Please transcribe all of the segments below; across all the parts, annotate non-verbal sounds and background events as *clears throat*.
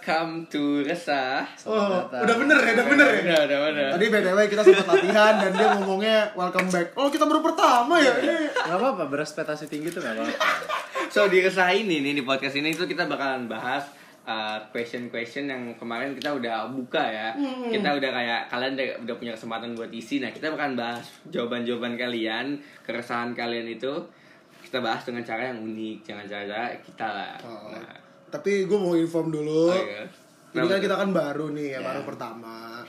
welcome to Resah. Oh, udah bener ya, udah bener ya. Udah, udah, udah. Tadi BTW kita sempat latihan dan dia ngomongnya welcome back. Oh, kita baru pertama ya. Ini. Gak apa-apa, berespektasi tinggi tuh gak apa-apa *laughs* So di Resah ini nih di podcast ini itu kita bakalan bahas uh, question-question yang kemarin kita udah buka ya. Kita udah kayak kalian udah, udah punya kesempatan buat isi. Nah, kita bakalan bahas jawaban-jawaban kalian, keresahan kalian itu kita bahas dengan cara yang unik, jangan cara kita lah. Oh. Nah, Tapi gue mau inform dulu. Oh, iya. Ini kan kita kan baru nih ya, baru pertama.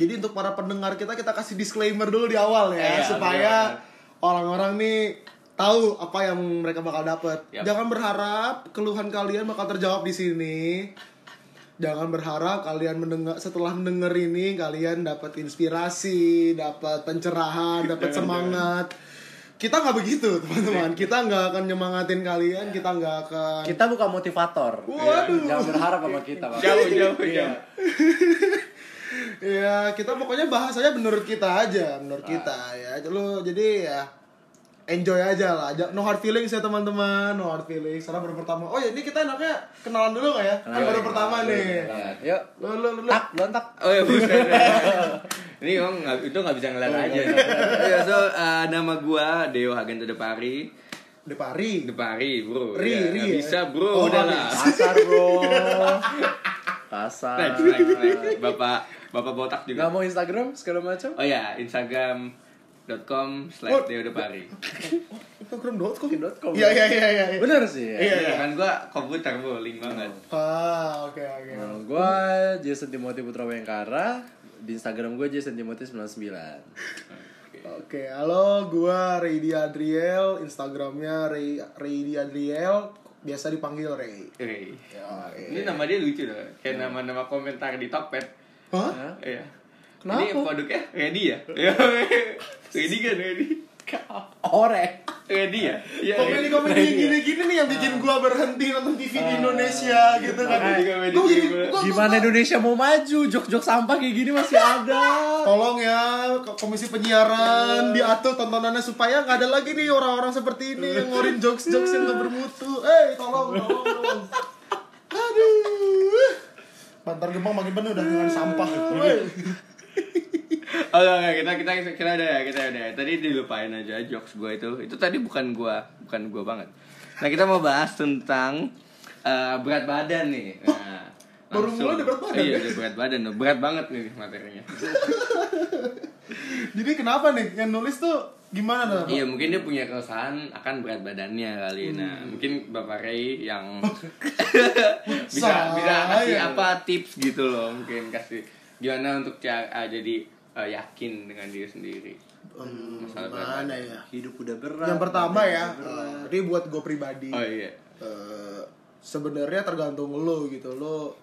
Jadi untuk para pendengar kita kita kasih disclaimer dulu di awal ya, Iya, supaya benar. orang-orang nih tahu apa yang mereka bakal dapet. Yap. Jangan berharap keluhan kalian bakal terjawab di sini. Jangan berharap kalian mendengar setelah mendengar ini kalian dapat inspirasi, dapat pencerahan, dapat semangat. Kita nggak begitu teman-teman. Kita nggak akan nyemangatin kalian. Kita nggak akan. Kita bukan motivator Waduh. Jangan berharap sama kita Pak Jauh, jauh, Iya. jauh. Ya kita pokoknya bahasanya menurut kita aja, menurut kita ya. Lu jadi ya enjoy aja lah. Ja- No hard feelings ya teman-teman, no hard feelings. Karena baru pertama. Oh ya ini kita enaknya kenalan dulu nggak ya? Kan Kenalan. baru pertama nih. Yuk Lu lu lu. lu. Tak, lontak Oh ya bukan. *laughs* Ini emang nggak itu nggak bisa ngeliat aja. Ya so uh, nama gua Deo Hagen Depari. Depari. Depari bro. Ri, Ya, ri nggak bisa bro. Oh, udah nggak lah. Kasar bro *laughs* Kasar. Bapak Bapak botak juga. Gak mau Instagram segala macam? Oh ya Instagram.com Oh. slash Deo Depari. Instagram.com. .com. Iya iya iya iya. Bener sih ya? Iya, iya. Kan gua komputer bro, link banget. Ah oke oke. Nah, gue Jason Timothy Putra Bayangkara Di Instagram gue Jason Timothy 99 Oke, halo, gua Raydi Adriel, Instagramnya Ray Raydi Adriel, biasa dipanggil Ray. Oke. Ya, Ini nama dia lucu loh. Kayak nama-nama komentar di Tokped. Hah? Hah? Iya. Kenapa? Ini produknya ready ya? *laughs* Iya. ready kan ready. Orek Ready ya? Iya. Komedi-komedi Ray. gini-gini nih yang bikin gua berhenti nonton TV di Indonesia gitu kan. Komedi-komedi jadi Gimana Indonesia mau maju? Jok-jok sampah kayak gini masih ada Tolong ya Ko- Komisi Penyiaran diatur tontonannya supaya nggak ada lagi nih orang-orang seperti ini yang ngorin jokes-jokes yang nggak bermutu. Eh, tolong, tolong, tolong. Aduh. Bantar Gebang makin penuh udah dengan sampah. Oh enggak, enggak, kita kita kita udah ya, kita udah. Tadi dilupain aja jokes gue itu. Itu tadi bukan gua, bukan gua banget. Nah, kita mau bahas tentang eh, berat badan nih. Nah, Baru mulai udah berat badan, Iya, ya? udah berat badan. Berat banget nih materinya. Jadi kenapa nih yang nulis tuh gimana tuh? Iya, mungkin dia punya keresahan akan berat badannya kali. Nah, mungkin Bapak Ray yang *laughs* bisa Saya. bisa kasih apa tips gitu loh, mungkin kasih gimana untuk cara ah, jadi eh, yakin dengan diri sendiri. Hmm, Masalah berat mana ya? Hidup udah berat Yang pertama ya, eh, ini buat gue pribadi. Oh iya. Eh, sebenarnya tergantung lo gitu lo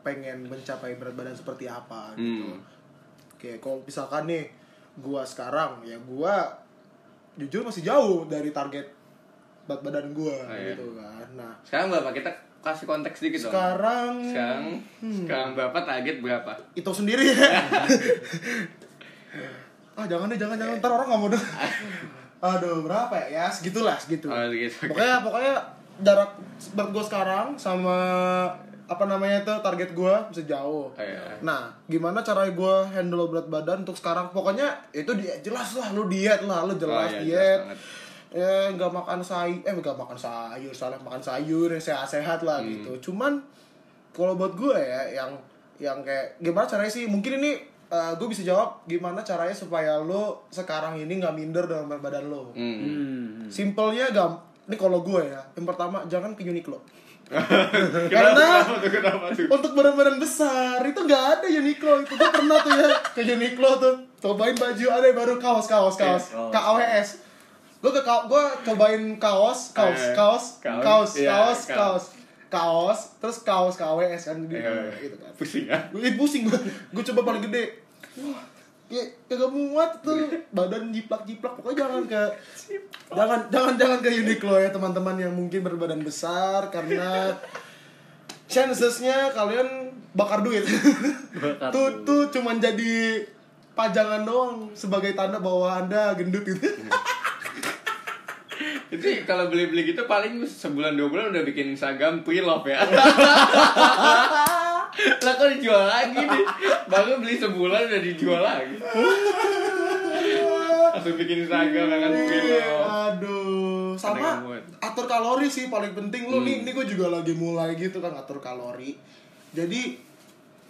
pengen mencapai berat badan seperti apa gitu Hmm. oke kalau misalkan nih gua sekarang ya gua jujur masih jauh dari target berat badan gua Oh, iya. gitu kan nah Sekarang berapa? Kita kasih konteks dikit dong. sekarang Sekarang sekarang berapa target berapa? itu sendiri ya ah jangan deh jangan jangan ntar orang nggak mau denger. aduh berapa ya ya segitulah segitu Oh, gitu. pokoknya pokoknya jarak berat gue sekarang sama apa namanya itu target gue bisa jauh Oh, iya. nah gimana cara gue handle berat badan untuk sekarang pokoknya itu dia jelas lah lu diet lah lu jelas Oh, iya, jelas diet banget. Ya nggak makan sayur eh nggak makan sayur salah makan sayur yang sehat sehat lah Hmm. gitu cuman kalau buat gue ya yang yang kayak gimana caranya sih mungkin ini gue bisa jawab gimana caranya supaya lo sekarang ini nggak minder dengan berat badan lo Hmm. Hmm. simpelnya gam ini kalau gue ya yang pertama jangan ke Uniqlo *laughs* Kenapa, Karena- kenapa tuh? Kenapa tuh? untuk badan-badan besar itu nggak ada Uniqlo itu gue pernah tuh ya ke Uniqlo tuh cobain baju ada yang baru kaos kaos kaos Oh. KAWS gue ke gue cobain kaos kaos Eh, kaos kaos, kaos iya, kaos kaos. kaos kaos terus kaos KWS kan gitu, Iya, iya. gitu kan. Pusing ya? gue pusing gue gue coba paling gede. Wah ya kagak muat tuh. Badan jiplak jiplak pokoknya jangan ke jangan jangan jangan ke Uniqlo ya teman-teman yang mungkin berbadan besar karena chancesnya kalian bakar duit. Bakar tuh tuh cuman jadi pajangan doang sebagai tanda bahwa anda gendut gitu Itu kalau beli-beli gitu paling sebulan dua bulan udah bikin Instagram pre-love ya. *laughs* lah kok dijual lagi nih? Baru beli sebulan udah dijual lagi. Langsung bikin Instagram akan Iya, film aduh. Sama atur kalori sih paling penting. Lu Hmm. nih ini gue juga lagi mulai gitu kan atur kalori. Jadi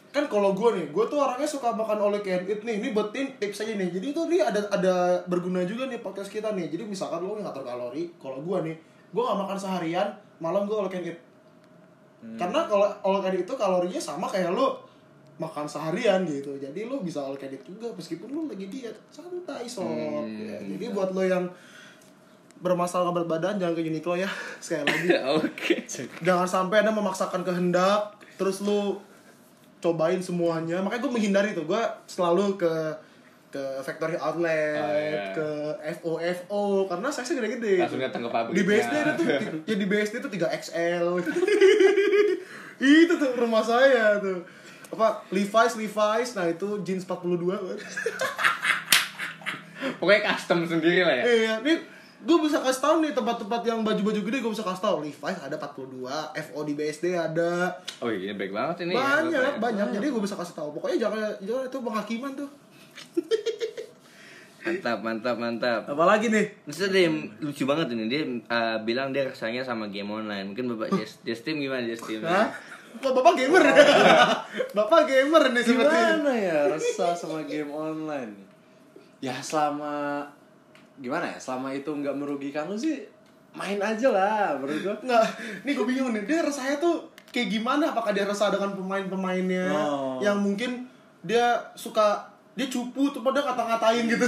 kan kalau gue nih gue tuh orangnya suka makan you can eat nih ini buat tim tips aja nih. Jadi itu nih ada ada berguna juga nih podcast kita nih. Jadi misalkan lo ngatur kalori kalau gue nih gue nggak makan seharian malam gue all you can eat karena kalau all you can eat itu kalorinya sama kayak lo makan seharian gitu. Jadi lo bisa all you can eat juga meskipun lo lagi diet. Santai sob Ya, jadi buat lo yang bermasalah berat badan jangan ke Uniqlo ya *laughs* sekali lagi. *laughs* Oke. Jangan sampai anda memaksakan kehendak terus lu cobain semuanya. Makanya gue menghindari tuh. Gue selalu ke ke factory outlet Oh, iya. ke FO FO karena size gede-gede langsung datang ke pabrik di BSD itu tuh ya di BSD itu 3 XL itu tuh rumah saya tuh. Apa Levi's Levi's. Nah itu jeans 42 kan pokoknya custom sendiri lah ya. Iya, nih gue bisa kasih tau nih tempat-tempat yang baju-baju gede gue bisa kasih tau. Levi's ada 42, FO di BSD ada. Oh iya baik banget ini ya, banyak ya. banyak. Jadi gue bisa kasih tahu pokoknya jangan jangan itu penghakiman tuh. *laughs* Mantap mantap mantap. Apalagi nih? Maksudnya dia yang lucu banget ini. Dia uh, bilang dia rasanya sama game online. Mungkin bapak Just, Justin gimana Justin Hah? Kok bapak gamer? *laughs* Bapak gamer nih sepertinya Gimana ya resah sama game online? Ya selama gimana ya? Selama itu nggak merugikan lu sih main aja lah menurut gua. nggak ini gue bingung nih dia rasanya tuh kayak gimana apakah dia resah dengan pemain-pemainnya Oh. yang mungkin dia suka dia cupu tuh pada ngata-ngatain gitu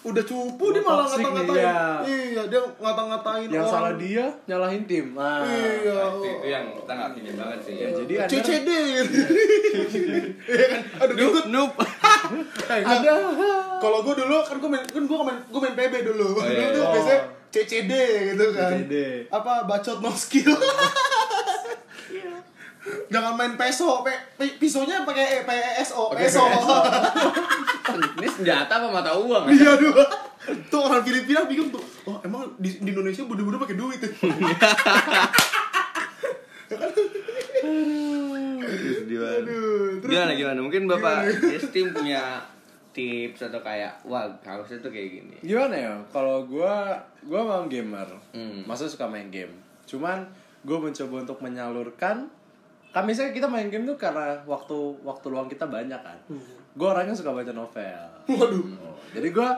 udah cupu dia malah Toxic nih, ngata-ngatain iya. iya dia ngata-ngatain Yang orang. salah dia nyalahin tim. Nah, iya itu, itu yang kita nggak pilih banget sih ya, jadi ada CCD. *laughs* Iya kan? Aduh, ikut. noob *laughs* Eh, ada. Kalau gue dulu kan gue main kan gue main gue main PB dulu. Oh, iya. Dulu tuh Oh. biasanya CCD gitu kan. CCD. Apa bacot no skill. *laughs* Jangan main peso, pe, pe- pisaunya pakai PSO, Pakai peso. PSO. *laughs* ini senjata apa mata uang ya? Iya dua. Tuh orang Filipina bingung tuh. Oh, emang di, di Indonesia bodoh-bodoh pakai duit *laughs* ya? Aduh. Terus gimana gimana mungkin bapak Justin punya tips atau kayak wah harusnya tuh kayak gini gimana ya? Kalau gua gua memang gamer. Hmm. Masa suka main game. Cuman gue mencoba untuk menyalurkan kan misalnya kita main game tuh karena waktu waktu luang kita banyak kan. Gue orangnya suka baca novel. Waduh. Oh, jadi gue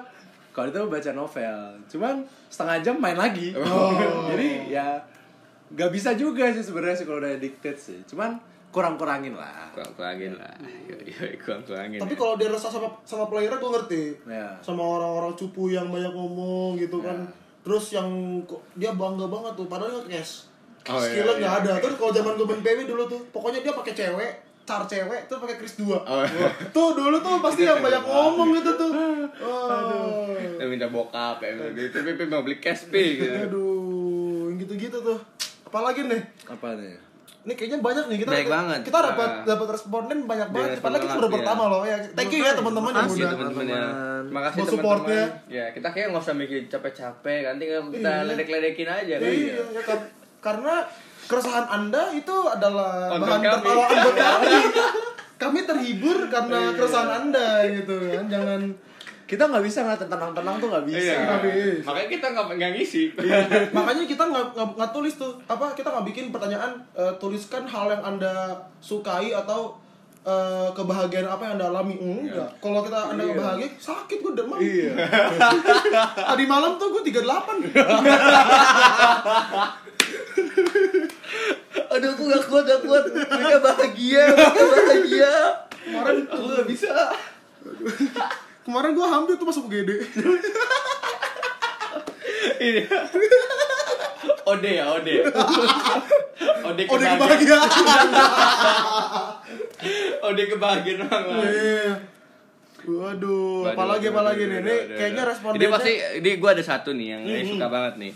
kalau itu baca novel, cuman setengah jam main lagi. *laughs* jadi ya nggak bisa juga sih sebenarnya sih kalau udah addicted sih. Cuman kurang-kurangin lah. kurang kurangin lah Yoi, kurang kurangin Tapi ya. kalau dia resah sama sama playernya gue ngerti. Ya. Sama orang-orang cupu yang banyak ngomong gitu kan. Terus yang dia bangga banget tuh padahal nggak cash. Oh, iya, Skillnya nggak iya. ada. Terus kalau zaman gue main PW dulu tuh, pokoknya dia pakai cewek, car cewek, terus pakai Chris 2. Oh, iya. Tuh dulu tuh pasti yang banyak ngomong gitu tuh. Aduh. Dia minta bokap ya gitu tapi mau beli cash pay gitu Aduh, yang gitu-gitu tuh. Apalagi nih? Apa nih? Ini kayaknya banyak nih kita. Banyak banget. Kita dapat Ah. dapat responden banyak banget. Banyak Padahal kita baru banget, pertama ya. loh ya. Thank you ya teman-teman yang Makasih udah. teman-teman ya. Terima kasih Buat teman-teman. supportnya. Ya, kita kayak nggak usah mikir capek-capek, nanti kita Iya. ledek-ledekin aja kan. Iya, ya kan. Karena keresahan Anda itu adalah Konten bahan tertawaan *laughs* buat kami. Kami terhibur karena Iya. keresahan Anda gitu kan. Jangan Kita nggak bisa ngeliatin tenang-tenang tuh nggak bisa. Iya, makanya kita nggak nggak ngisi. *laughs* makanya kita nggak tulis tuh apa kita nggak bikin pertanyaan eh, tuliskan hal yang anda sukai atau eh, kebahagiaan apa yang anda alami enggak kalau kita anda Iya. bahagia sakit gue demam Iya. *laughs* tadi malam tuh gue 38 *laughs* Aduh, aku gak kuat, gak kuat. Mereka bahagia, mereka bahagia. kemarin Aku gak bisa. Kemarin gue hamil tuh masuk UGD Iya. Ode ya, ode. Ode oh dia kebahagiaan. kebahagiaan Ode kebahagiaan banget. Iya. Waduh, apalagi apalagi nih, ini kayaknya respondennya Ini pasti, ini gue ada satu nih yang saya suka banget nih.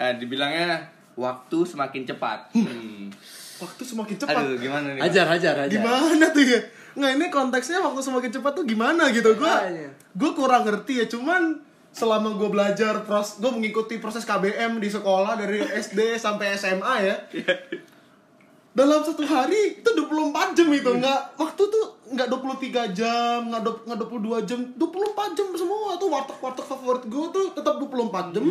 Eh, dibilangnya waktu semakin cepat. Hmm. waktu semakin cepat. Aduh, gimana nih? Hajar, hajar, hajar. Gimana tuh ya? Nggak ini konteksnya waktu semakin cepat tuh gimana gitu? Gua Makanya. gue kurang ngerti ya Cuman selama gue belajar pros, gue mengikuti proses KBM di sekolah dari *laughs* SD sampai SMA ya. Dalam satu hari itu 24 jam itu nggak waktu tuh nggak 23 jam nggak dua- nggak 22 jam 24 jam semua tuh warteg warteg favorit gue tuh tetap 24 jam.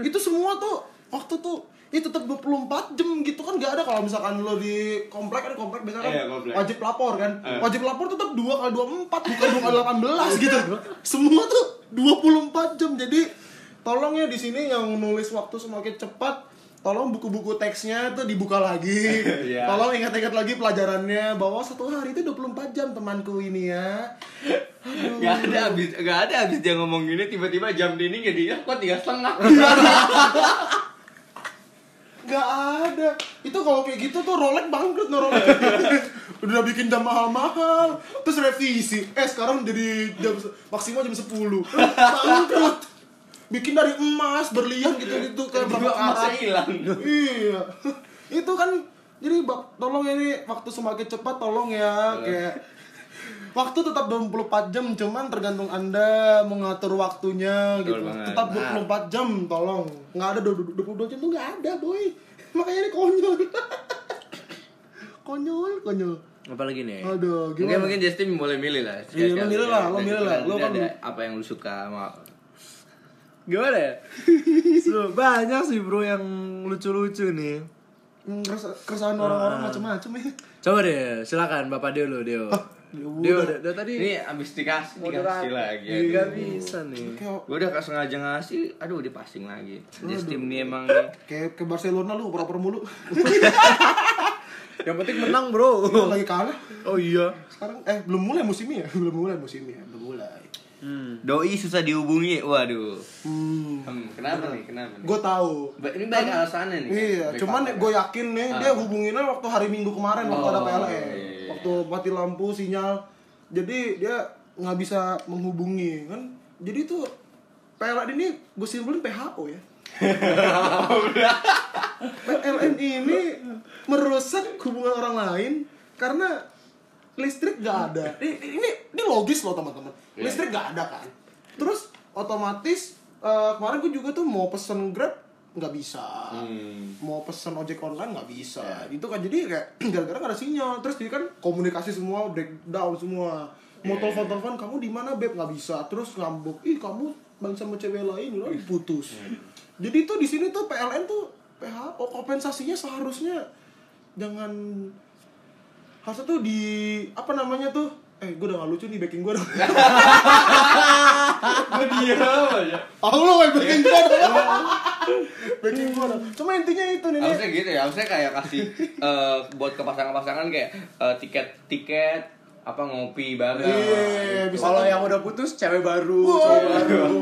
Itu semua tuh waktu tuh itu tetap 24 jam gitu kan nggak ada kalau misalkan lo di komplek kan komplek biasanya kan Iya, komplek. wajib lapor kan Eh. wajib lapor tetap 2 kali 24 bukan 2 kali 18 gitu semua tuh 24 jam jadi tolong ya di sini yang nulis waktu semakin cepat tolong buku-buku teksnya tuh dibuka lagi *laughs* Iya. tolong ingat-ingat lagi pelajarannya bahwa satu hari itu 24 jam temanku ini ya Gak ada habis gak ada habis dia ngomong gini tiba-tiba jam dinding jadi ya kok tiga setengah. *laughs* *laughs* Gak ada. Itu kalau kayak gitu tuh Rolex bangkrut no Rolex. *laughs* Udah bikin jam mahal-mahal. Terus revisi. Eh sekarang jadi jam maksimal jam 10. *laughs* Bangkrut. Bikin dari emas, berlian gitu-gitu kayak berapa karat. hilang. Iya. *laughs* Itu kan jadi tolong ya ini waktu semakin cepat tolong ya kayak Waktu tetap 24 jam, cuman tergantung Anda mengatur waktunya gitu. Betul banget. Tetap 24 jam, tolong. Nggak ada 22 jam tuh nggak ada, boy. *laughs* Makanya ini konyol. *laughs* konyol, konyol. Apalagi nih? Aduh, Mungkin gimana? mungkin Justin boleh milih lah. Iya, lu milih lah, lu milih lah. Lu kan- ada apa yang lu suka sama Gimana ya? *laughs* So, banyak sih bro yang lucu-lucu nih. Hmm, keres- keresahan orang-orang macam-macam ya. Coba deh, silakan Bapak Dio lo, Dio, udah. dari tadi Ini abis dikasih dikasih lagi. Gak bisa nih. Gue udah sengaja ngasih, aduh dia passing lagi. Justin ini emang nih. kayak ke Barcelona lu oper-oper mulu. *laughs* Yang penting menang bro. lagi kalah. Oh iya. Sekarang eh belum mulai musimnya ya? *laughs* Belum mulai musimnya, belum. Hmm. Doi susah dihubungi, waduh. Hmm. Hmm, kenapa nih? Kenapa nih? Gue tahu. Ba- Ini banyak alasannya nih. Iya, Baik cuman gue yakin nih dia hubunginnya waktu hari Minggu kemarin waktu Oh, ada PLN. iya, iya. Waktu mati lampu sinyal. Jadi dia nggak bisa menghubungi kan. Jadi tuh PLN ini gue simpulin PHO ya. *laughs* PLN ini merusak hubungan orang lain karena listrik gak ada. *laughs* Ini, ini, ini logis loh teman-teman. Iya. Listrik gak ada kan. Terus otomatis eh, kemarin gue juga tuh mau pesen Grab nggak bisa. Hmm. Mau pesen ojek online nggak bisa. Itu kan jadi kayak *clears throat* gara-gara gak ada sinyal. Terus jadi kan komunikasi semua breakdown semua. Mau Iya. telepon-telepon kamu di mana beb nggak bisa. Terus ngambek, ih kamu bang sama cewek lain loh putus. Iya. Jadi tuh di sini tuh PLN tuh PHO kompensasinya seharusnya jangan harusnya tuh di apa namanya tuh eh gue udah gak lucu nih backing gue dong *laughs* Gue diam aja. aku lo main backing gue dong backing gue dong cuma intinya itu nih. Harusnya gitu ya, harusnya kayak kasih eh, buat ke pasangan-pasangan kayak eh, tiket-tiket apa ngopi bareng. Iya, bisa Kalau yang udah putus cewek baru, Wow. cowok baru.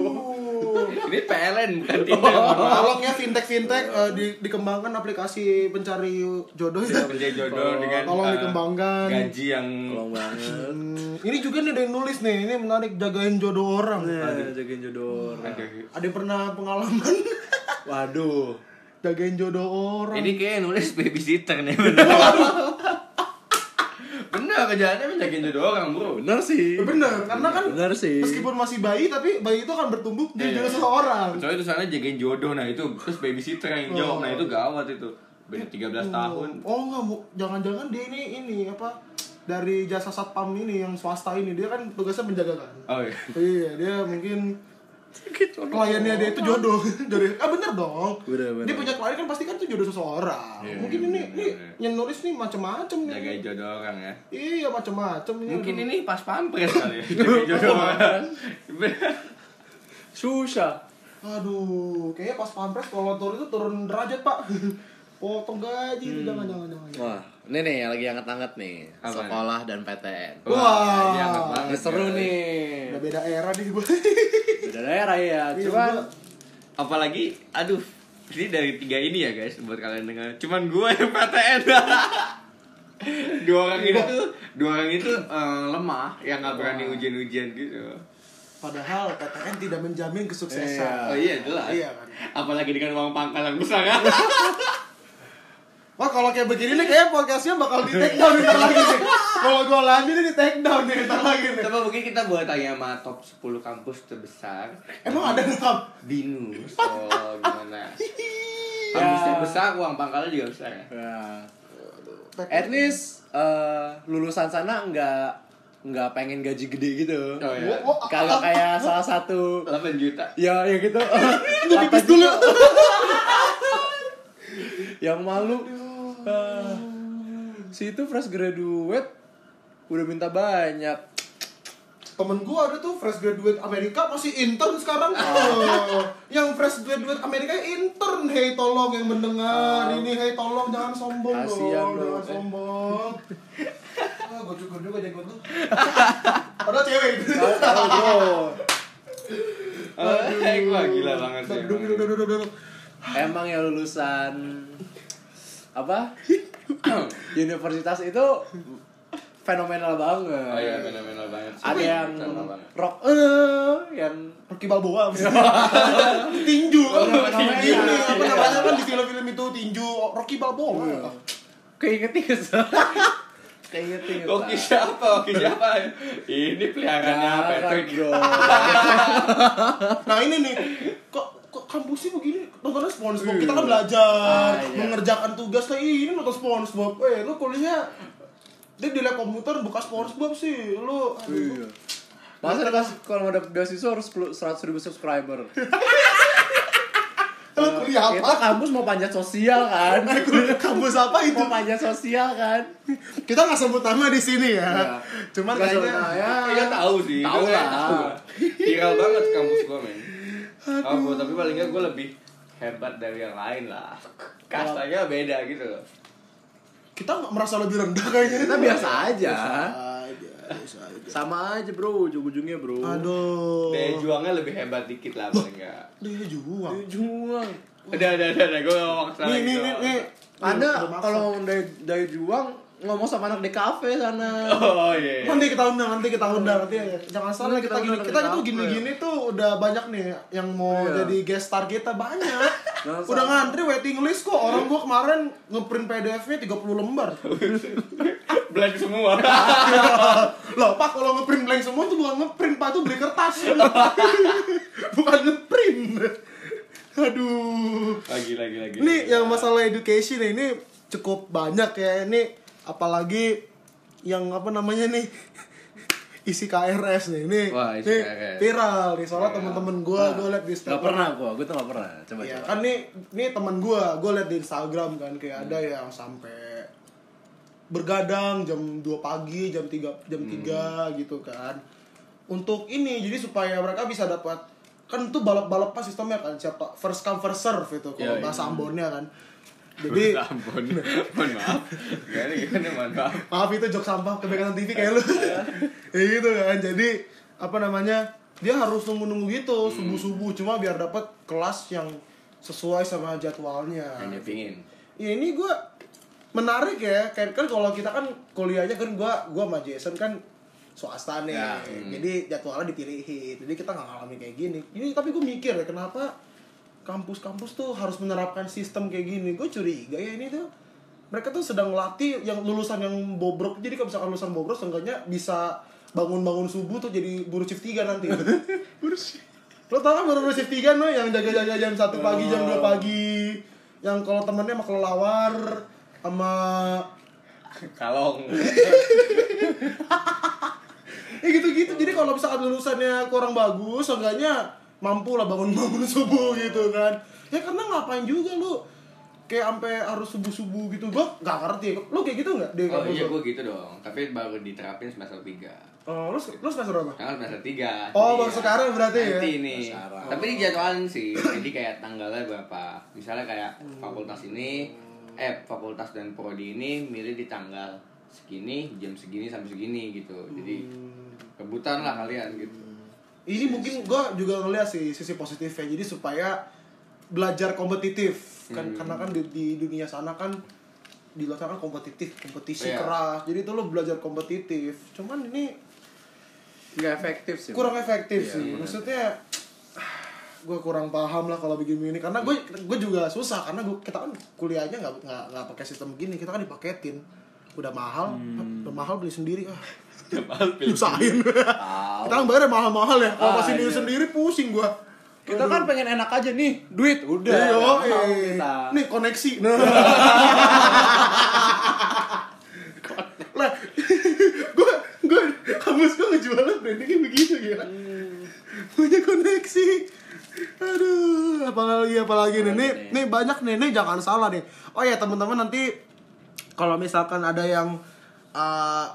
Ini PLN bukan Tinder. Tolong ya fintech fintech eh, di, dikembangkan aplikasi pencari jodoh ya. Mencari jodoh dengan Tolong eh, dikembangkan. gaji yang Tolong banget. Hmm, ini juga nih ada yang nulis nih, ini menarik jagain jodoh orang. Nah, jagain jodoh orang. Ada yang pernah pengalaman Waduh. jagain jodoh orang. Ini kayak nulis babysitter nih bener. *laughs* bener kerjaannya menjagain jodoh orang bro. Bener sih. Bener, karena kan Bener sih. meskipun masih bayi tapi bayi itu akan bertumbuh jadi Iya. jodoh seseorang. Soalnya itu sana jagain jodoh nah itu terus babysitter yang jawab nah itu gawat itu. Beda 13 tahun. Oh enggak, jangan-jangan dia ini ini apa dari jasa satpam ini yang swasta ini dia kan tugasnya menjaga kan. Oh iya. Iya, dia mungkin kliennya dia itu jodoh. *laughs* jodoh. Ah bener dong. Bener, bener. Dia punya klien kan pasti kan itu jodoh seseorang. Iya, mungkin ini bener, nih bener. yang nulis nih macam-macam nih. Jagain jodoh orang ya. Iya, macam-macam ini. Mungkin ini pas pampres *laughs* kali ya. Jodoh orang. Susah. Aduh, kayaknya pas pampres kalau turun itu turun derajat, Pak. *laughs* Potong gaji itu jangan jangan jangan. jangan. Wah, ini nih yang lagi hangat-hangat nih. Apa Sekolah dan PTN. Wah. ini hangat banget. Seru guys. nih. Udah beda era nih gue. Beda ya. Iya, Cuman gua- Apalagi, aduh, ini dari tiga ini ya guys, buat kalian dengar. Cuman gue yang PTN. *laughs* dua orang itu tuh, dua orang itu eh, lemah, yang nggak berani ujian-ujian gitu. Padahal PTN tidak menjamin kesuksesan. Oh iya jelas. Iya kan. Apalagi dengan uang pangkal yang besar kan. *laughs* Wah kalau kayak begini nih kayak podcastnya bakal di take down ntar lagi nih. Kalau gue lanjut nih di take down nih ntar lagi nih. Coba mungkin kita buat tanya sama top 10 kampus terbesar. Emang ada nggak? Binus. *laughs* Oh, gimana? Kampusnya besar, uang pangkalnya juga besar ya. ya, at least eh, lulusan sana nggak nggak pengen gaji gede gitu Oh, iya. Kagak kayak salah satu 8 juta. ya ya gitu pipis dulu. *laughs* yang malu Ah, si itu fresh graduate udah minta banyak Temen gue ada tuh fresh graduate Amerika masih intern sekarang. Oh, *laughs* yang fresh graduate Amerika intern. Hey tolong yang mendengar ini, hey tolong jangan sombong Kasian dong, jangan sombong. *laughs* Ah, gue cukur juga jenggot lu. Padahal cewek tahu bro Eh, gila banget sih. Emang yang lulusan apa *coughs* universitas itu fenomenal banget Oh iya, fenomenal banget. sih. ada yang Fenomenal banget. rock eh yang Rocky Balboa *laughs* tinju Fenomenal. tinju nih apa Iya. namanya kan di film-film itu tinju Rocky Balboa keinget inget keinget inget Oki siapa? Oki siapa? Ini peliharannya Patrick. bro nah ini nih kok kok kampusnya begini nontonnya SpongeBob kita kan belajar Ah, iya. mengerjakan tugas kayak ini nonton SpongeBob eh lu kuliah dia di lab komputer buka SpongeBob sih lu aduh. Iya. Masa ada kalau mau dapet beasiswa harus 100 ribu subscriber? *laughs* lu kuliah Kita apa kampus mau panjat sosial kan? kampus apa itu mau panjat sosial kan? kita nggak sebut nama di sini ya Iya. cuman kayaknya ya. Iya tahu sih. Tahu kayak lah. tahu. Viral banget kampus gua, men. Oh, gua- tapi paling nggak gua lebih hebat dari yang lain lah. Kastanya beda gitu loh. kita nggak merasa lebih rendah kayaknya Kita biasa aja. aja biasa aja Sama aja bro, ujung-ujungnya bro. aduh Daya juangnya lebih hebat dikit lah paling nggak. dia juang Juang. Udah, udah, udah, udah. Gua nggak mau maksa nih lagi nih nih nih Anda kalau dari dari juang ngomong sama anak di kafe sana. Oh iya. iya. nanti kita undang nanti kita undang nanti jangan salah Nanti kita kita gini kita dari itu kafe. gini gini tuh udah banyak nih yang mau Iya. jadi guest star kita banyak udah ngantri waiting list kok orang gua kemarin ngeprint PDF-nya 30 lembar *laughs* Blank semua. *laughs* loh pak kalau ngeprint blank semua tuh bukan ngeprint pak tuh beli kertas *laughs* bukan ngeprint aduh lagi, lagi, lagi. Ini yang masalah education ini cukup banyak ya. Ini apalagi yang apa namanya nih *laughs* isi KRS nih. Ini, Wah, isi ini KRS. viral nih soalnya Viral. temen-temen gua gua liat di Gak Instagram. pernah gua, gua tuh gak pernah. Coba Ya, coba. kan nih nih teman gua, gua liat di Instagram kan kayak ada Hmm. yang sampai bergadang jam 2 pagi, jam 3 jam Hmm. 3 gitu kan. Untuk ini jadi supaya mereka bisa dapat kan itu balap-balap pas sistemnya kan siapa first come first serve itu kalau Iya, bahasa iya. Ambonnya kan. Jadi ampun. Mohon maaf. Gimana gimana mohon maaf. maaf itu jok sampah kebaikan TV kayak lu. *laughs* Ya gitu kan. Jadi apa namanya dia harus nunggu-nunggu gitu subuh-subuh. Cuma biar dapat kelas yang sesuai sama jadwalnya. Yang dia pingin. ya ini gua menarik ya. Kayak kan kalau kita kan kuliahnya kan gua gua sama Jason kan swasta nih. Ya, jadi jadwalnya dipilihin. Jadi kita nggak ngalamin kayak gini. Ini tapi gue mikir ya kenapa kampus-kampus tuh harus menerapkan sistem kayak gini. Gue curiga ya ini tuh. Mereka tuh sedang melatih yang lulusan yang bobrok. Jadi kalau misalkan lulusan bobrok seenggaknya bisa bangun-bangun subuh tuh jadi buruh shift 3 nanti. *laughs* Lo tau kan buruh shift 3 no? Yang jaga-jaga jam 1 pagi jam 2 pagi. Yang kalau temennya sama kelelawar sama Kalong. *laughs* ya gitu-gitu. Jadi kalau misalkan lulusannya kurang bagus seenggaknya mampu lah bangun-bangun *laughs* subuh gitu kan. Ya karena ngapain juga lu? Kayak sampai harus subuh-subuh gitu. Gua nggak ngerti. Lu kayak gitu nggak di Oh iya gue gitu dong. Tapi baru diterapin semester 3 oh lu lu semester berapa? Sekarang semester 3 Oh, baru sekarang berarti ya? Nanti ini. Sekarang. Tapi dijadwalin sih. Jadi kayak tanggalnya berapa? Misalnya kayak Hmm. fakultas ini Eh fakultas dan prodi ini Milih di tanggal segini Jam segini sampai segini gitu. Jadi Hmm. rebutan lah kalian gitu ini mungkin gua juga ngeliat sih sisi positifnya. Jadi supaya belajar kompetitif. Kan Hmm. karena kan di, di dunia sana kan di luar sana kan kompetitif kompetisi Iya. keras. Jadi itu lo belajar kompetitif. Cuman ini Gak efektif sih. kurang efektif Iya, sih. bener. maksudnya gue kurang paham lah kalau begini ini karena gue gue juga susah. Karena gua, kita kan kuliahnya nggak nggak nggak pakai sistem gini. Kita kan dipaketin. Udah mahal Hmm. udah mahal beli sendiri. Ah Tahu. kita kan bayar mahal-mahal ya kalau Ah, masih beli iya. sendiri pusing gue Kita kan pengen enak aja nih, duit udah. Kita. nih koneksi. Nah. *laughs* *laughs* lah, *laughs* gue gue kampus gue ngejualnya brandingnya begitu ya. Punya koneksi. Aduh, apalagi apalagi nih. Nih, nih banyak nih. Nih jangan salah nih. Oh ya teman-teman nanti kalau misalkan ada yang uh,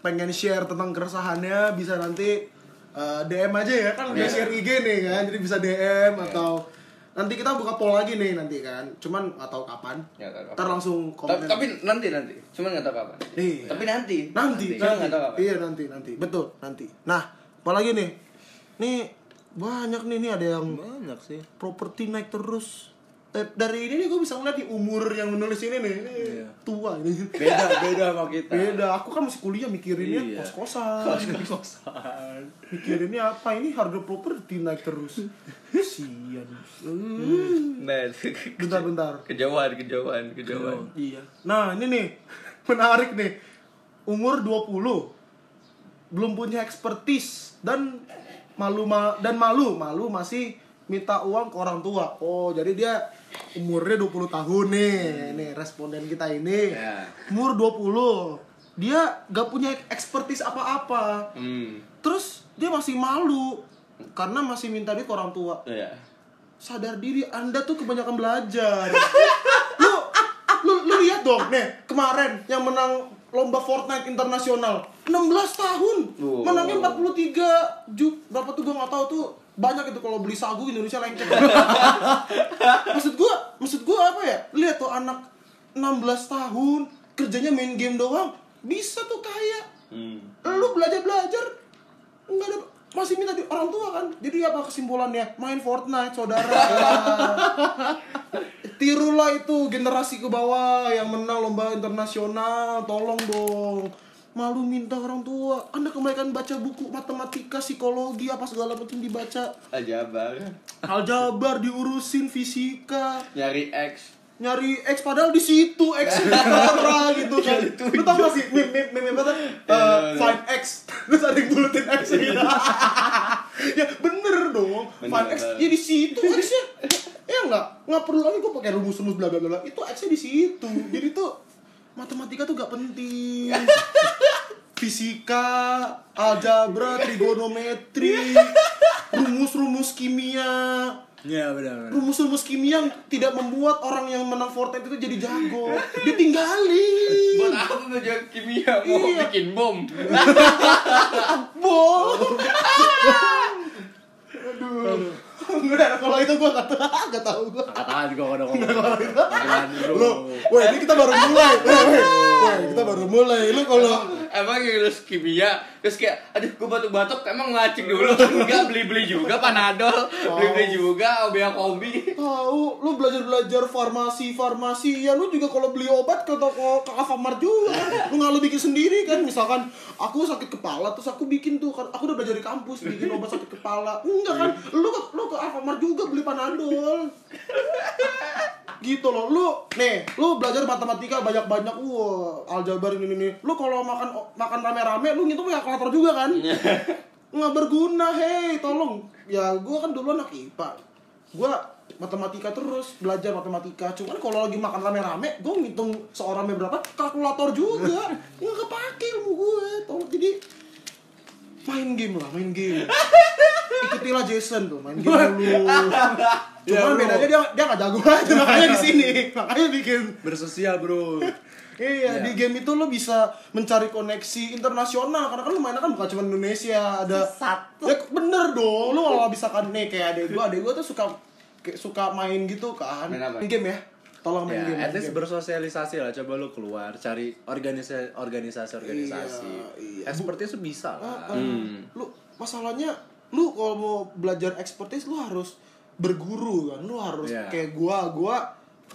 pengen share tentang keresahannya bisa nanti uh, DM aja ya kan udah Iya. share IG nih kan jadi bisa DM atau nanti kita buka poll lagi nih nanti kan cuman tahu kapan. Tahu kapan. ntar langsung komen. tapi, tapi nanti nanti. Cuman nggak tahu kapan. Iya. tapi nanti. Nanti Cuman nanti. nggak tahu kapan. Iya nanti nanti. Betul nanti. Nah apalagi nih? Nih banyak nih nih ada yang Banyak sih. properti naik terus. Eh, dari ini nih gue bisa ngeliat di umur yang menulis ini nih. Ini Iya. tua ini. Beda, beda sama kita. beda. Aku kan masih kuliah mikirinnya Iya. kos kosan Kosan. mikirinnya apa? Ini harga properti naik terus. Sian Hmm. nah bentar bentar. kejauhan kejauhan kejauhan. Iya. Nah ini nih. *laughs* Menarik nih. Umur 20 belum punya expertise. Dan malu ma dan malu. Malu masih minta uang ke orang tua. Oh jadi dia umurnya 20 tahun nih. Nih responden kita ini. Ya. umur 20 dia gak punya expertise apa-apa. Hmm. Terus dia masih malu karena masih minta duit ke orang tua. Ya sadar diri anda tuh kebanyakan belajar. *laughs* Lu lu lu lihat dong nih kemarin yang menang lomba Fortnite internasional. 16 tahun. Wow. menangnya 43 ju berapa tuh gua nggak tahu tuh banyak itu kalau beli sagu Indonesia lengket. Maksud gua maksud gua apa ya? Lihat tuh anak 16 tahun kerjanya main game doang bisa tuh kaya. Hmm. Lu belajar belajar nggak ada masih minta di orang tua kan? Jadi apa kesimpulannya? Main Fortnite saudara. *laughs* Tirulah itu generasi ke bawah yang menang lomba internasional tolong dong malu minta orang tua. Anda kembalikan baca buku matematika psikologi apa segala macam dibaca. Aja bang aljabar diurusin fisika. Nyari X. Nyari X padahal di situ X parah *laughs* gitu kan. lu tau gak sih meme meme meme apa? Tuh Uh, find X. *laughs* Terus ada yang bulutin X gitu *laughs* ya bener dong. Bener, find X ya di situ X nya ya nggak nggak perlu lagi gue pakai rumus rumus bla bla bla. Itu X nya di situ. Jadi tuh matematika tuh gak penting fisika algebra trigonometri rumus-rumus kimia Iya, benar. benar. rumus-rumus kimia yang tidak membuat orang yang menang Fortnite itu jadi jago. Ditinggalin. buat apa belajar kimia mau Iya. bikin bom *laughs* Bom. Aduh. Enggak, kalau itu gua enggak tahu, enggak tahu gua. Katakan juga kalau ngomong. Lu, woi ini kita baru mulai. Woi, kita baru mulai. Lu kalau emang yang lulus kimia terus kayak aduh gue batuk-batuk emang ngacik dulu. *laughs* Enggak beli-beli juga panadol. *laughs* Beli-beli juga obat kombi tahu lu belajar-belajar farmasi farmasi ya lu juga kalau beli obat ke toko ke Alfamart juga. Kan. lu nggak lu bikin sendiri kan? Misalkan aku sakit kepala terus aku bikin tuh kan aku udah belajar di kampus bikin obat sakit kepala. Enggak kan? Lu ke lu ke Alfamart juga beli panadol. Gitu loh lu nih lu belajar matematika banyak banyak wah aljabar ini ini. Lu kalau makan makan rame-rame lu ngitung ya kalkulator juga kan? *laughs* Nggak berguna hei tolong. Ya gua kan dulu anak IPA gua matematika terus belajar matematika. Cuman kalau lagi makan rame-rame gue ngitung seorangnya berapa kalkulator juga. *laughs* Nggak kepake ilmu gue tolong. Jadi main game lah main game. *laughs* Ikutilah Jason tuh main game dulu. Ya, cuman bro. bedanya dia dia nggak jago aja makanya di sini. Makanya bikin. Bersosial, Bro. Iya, Iya. di game itu lo bisa mencari koneksi internasional karena kan lo mainnya kan bukan cuma Indonesia, ada Satu. Ya bener dong, lo kalau misalkan nih kayak adek gua, adek gua tuh suka kayak suka main gitu kan. Main apa? game ya. Tolong main Ya, game. at least game. bersosialisasi lah. Coba lu keluar, cari organisasi organisasi organisasi. Iya, iya. Expertise tuh bisa lah. Ah, ah. Lu masalahnya lu kalau mau belajar expertise lu harus berguru kan. Lu harus Iya. kayak gua, gua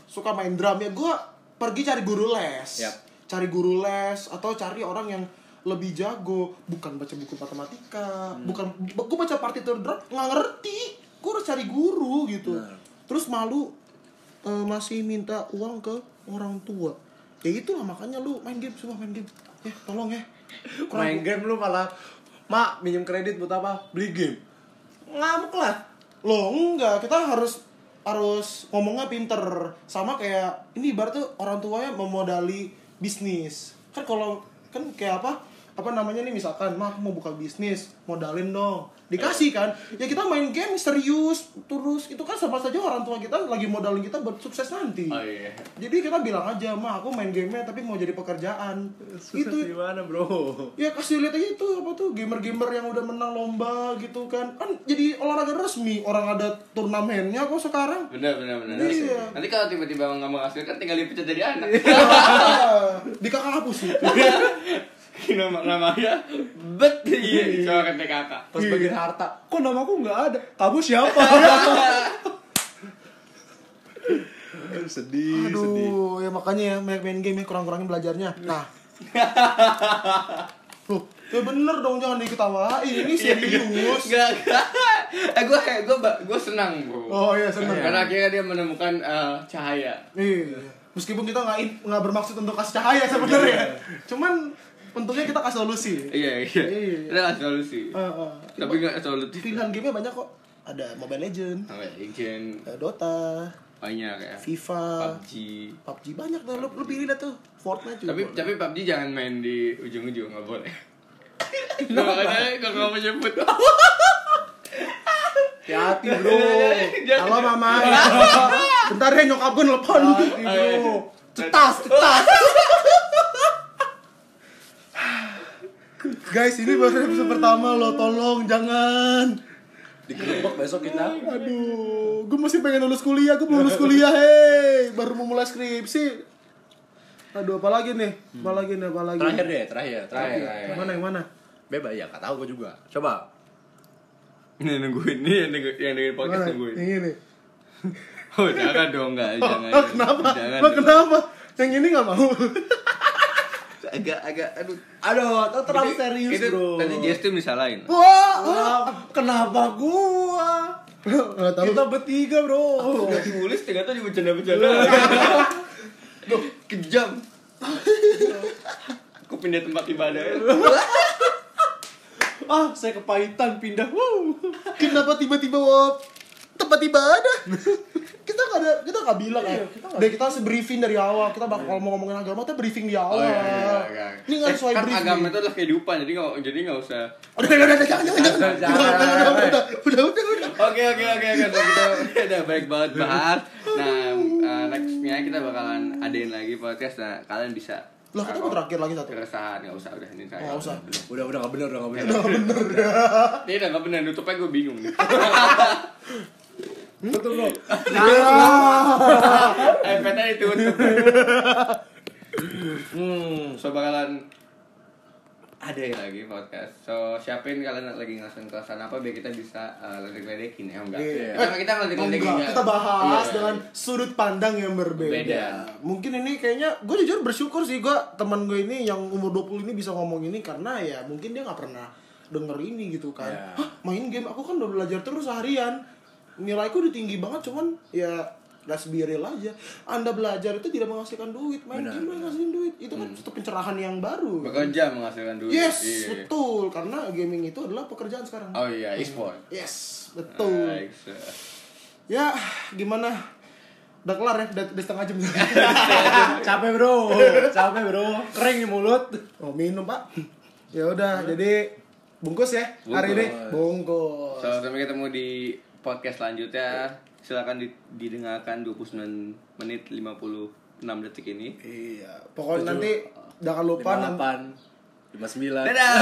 suka main drum ya. Gua pergi cari guru les. Yap. Cari guru les atau cari orang yang lebih jago, bukan baca buku matematika, Hmm. bukan gua baca partitur drum nggak ngerti. Gua harus cari guru gitu. Benar. Terus malu eh, masih minta uang ke orang tua. Ya itulah makanya lu main game semua main game. Ya, tolong ya. *laughs* Main game lu malah Mak, minjem kredit buat apa? Beli game. Ngamuk lah. Loh, enggak, kita harus harus ngomongnya pinter. Sama kayak ini ibarat tuh orang tuanya memodali bisnis. Kan kalau kan kayak apa? Apa namanya nih misalkan, "Mah, aku mau buka bisnis, modalin dong." Dikasih kan? Ya kita main game serius terus. Itu kan sama saja orang tua kita lagi modalin kita buat sukses nanti. Oh iya. Jadi kita bilang aja, "Mah, aku main gamenya tapi mau jadi pekerjaan." Sukses itu gimana bro? ya kasih lihat aja itu apa tuh gamer-gamer yang udah menang lomba gitu kan kan jadi olahraga resmi orang ada turnamennya kok sekarang Benar benar benar. Iya. Nanti kalau tiba-tiba nggak menghasilkan tinggal dipecat jadi anak. di kakak hapus sih *laughs* nama namanya bet iya soal kata kakak. Pas bagian harta, kok namaku nggak ada? Kamu siapa? *laughs* Aduh, sedih, sedih. aduh ya makanya ya main, main game ya kurang-kurangin belajarnya nah *laughs* Loh, ya bener dong jangan diketawain ini serius Gak gak. *laughs* Eh gue gue gue senang bro. oh iya seneng Karena akhirnya dia menemukan eh, cahaya. iya meskipun kita nggak nggak bermaksud untuk kasih cahaya sebenarnya cuman untungnya kita kasih solusi Iya iya. Iya. Kita kasih solusi. Eh, eh. Tapi nggak solutif. pilihan game banyak kok ada Mobile Legend ya? Legend ada Dota banyak ya. FIFA PUBG. PUBG banyak dah lu, lu pilih dah tuh Fortnite juga Tapi boleh. tapi PUBG jangan main di ujung-ujung nggak boleh. Nah, makanya kalau nggak mau nyebut. *laughs* Hati-hati bro. *laughs* halo mama *laughs* bentar ya nyokap gue nelfon Hati bro. cetas cetas guys ini baru episode pertama lo tolong jangan Digerebek besok kita. aduh gue masih pengen lulus kuliah gue belum lulus kuliah hei baru mau mulai skripsi aduh apa lagi nih apa lagi nih apa lagi Terakhir deh, terakhir, Terakhir, terakhir. terakhir. yang mana yang mana Bebas ya, gak tahu gue juga. Coba. Ini nungguin nih yang nunggu- yang dengerin podcast mana nungguin. yang ini *laughs* Oh jangan dong nggak oh, jangan. oh, kenapa Jangan. Lo kenapa yang ini nggak mau *laughs* Agak agak aduh. Aduh, itu terlalu Itu- serius itu bro. Tadi Justin disalahin. wah Wah, kenapa gua? nggak tahu Kita bertiga bro. Udah tulis ternyata juga bercanda-bercanda. Duh, kejam. Aku pindah tempat ibadah ya. Ah, saya kepahitan pindah. Kenapa tiba-tiba tempat ibadah? Kita nggak ada, kita nggak bilang ya. Iya, kita nggak- Deh kita harus briefing dari awal. Kita bakal kalau mau ngomongin agama, kita briefing di awal. Oh iya, iya, iya. Ini nggak Eh, sesuai kan briefing. agama itu adalah kehidupan, jadi nggak jadi nggak usah. Udah, udah, udah, udah, jangan, jangan, jangan. Udah, udah, udah, udah, udah, udah, udah, udah. Oke oke oke oke Udah, kita udah baik banget bahas. Nah uh, nextnya kita bakalan adain lagi podcast. Nah kalian bisa. Lah, kita mau terakhir lagi satu. Keresahan nggak usah udah ini saya. Nggak usah. Udah, udah gak bener, udah gak bener. Ini udah nggak benar nutupnya gue bingung nih. *laughs* Betul bro. iPad-nya ditutup. Hmm. So bakalan ada lagi podcast. So siapin kalian lagi ngelakuin kelasan apa biar kita bisa uh, ledek-ledekin ya enggak? Iya. Kita kita ngeledek-ledekin enggak, ya. kita bahas Iya. dengan sudut pandang yang berbeda. Beda. Mungkin ini kayaknya gue jujur bersyukur sih gue teman gue ini yang umur 20 ini bisa ngomong ini karena ya mungkin dia nggak pernah denger ini gitu kan. Ya. Hah, main game aku kan udah belajar terus seharian. Nilaiku udah tinggi banget cuman ya let's be real aja. Anda belajar itu tidak menghasilkan duit, main Benar, game menghasilkan duit. Itu kan satu pencerahan yang baru. bekerja menghasilkan duit. Yes, Iya. betul. Karena gaming itu adalah pekerjaan sekarang. Oh iya, e-sport. Yes, betul. Baik, so. Ya, gimana? Udah kelar ya, udah, udah setengah jam. *laughs* Capek bro, capek bro. Kering di mulut. oh, minum, Pak. Ya udah, jadi bungkus ya hari ini. Bungkus. Sampai ketemu di podcast selanjutnya. Silakan di- didengarkan 29 menit 56 detik ini. Iya, pokoknya nanti jangan lupa nanti 58, 59. Dadah.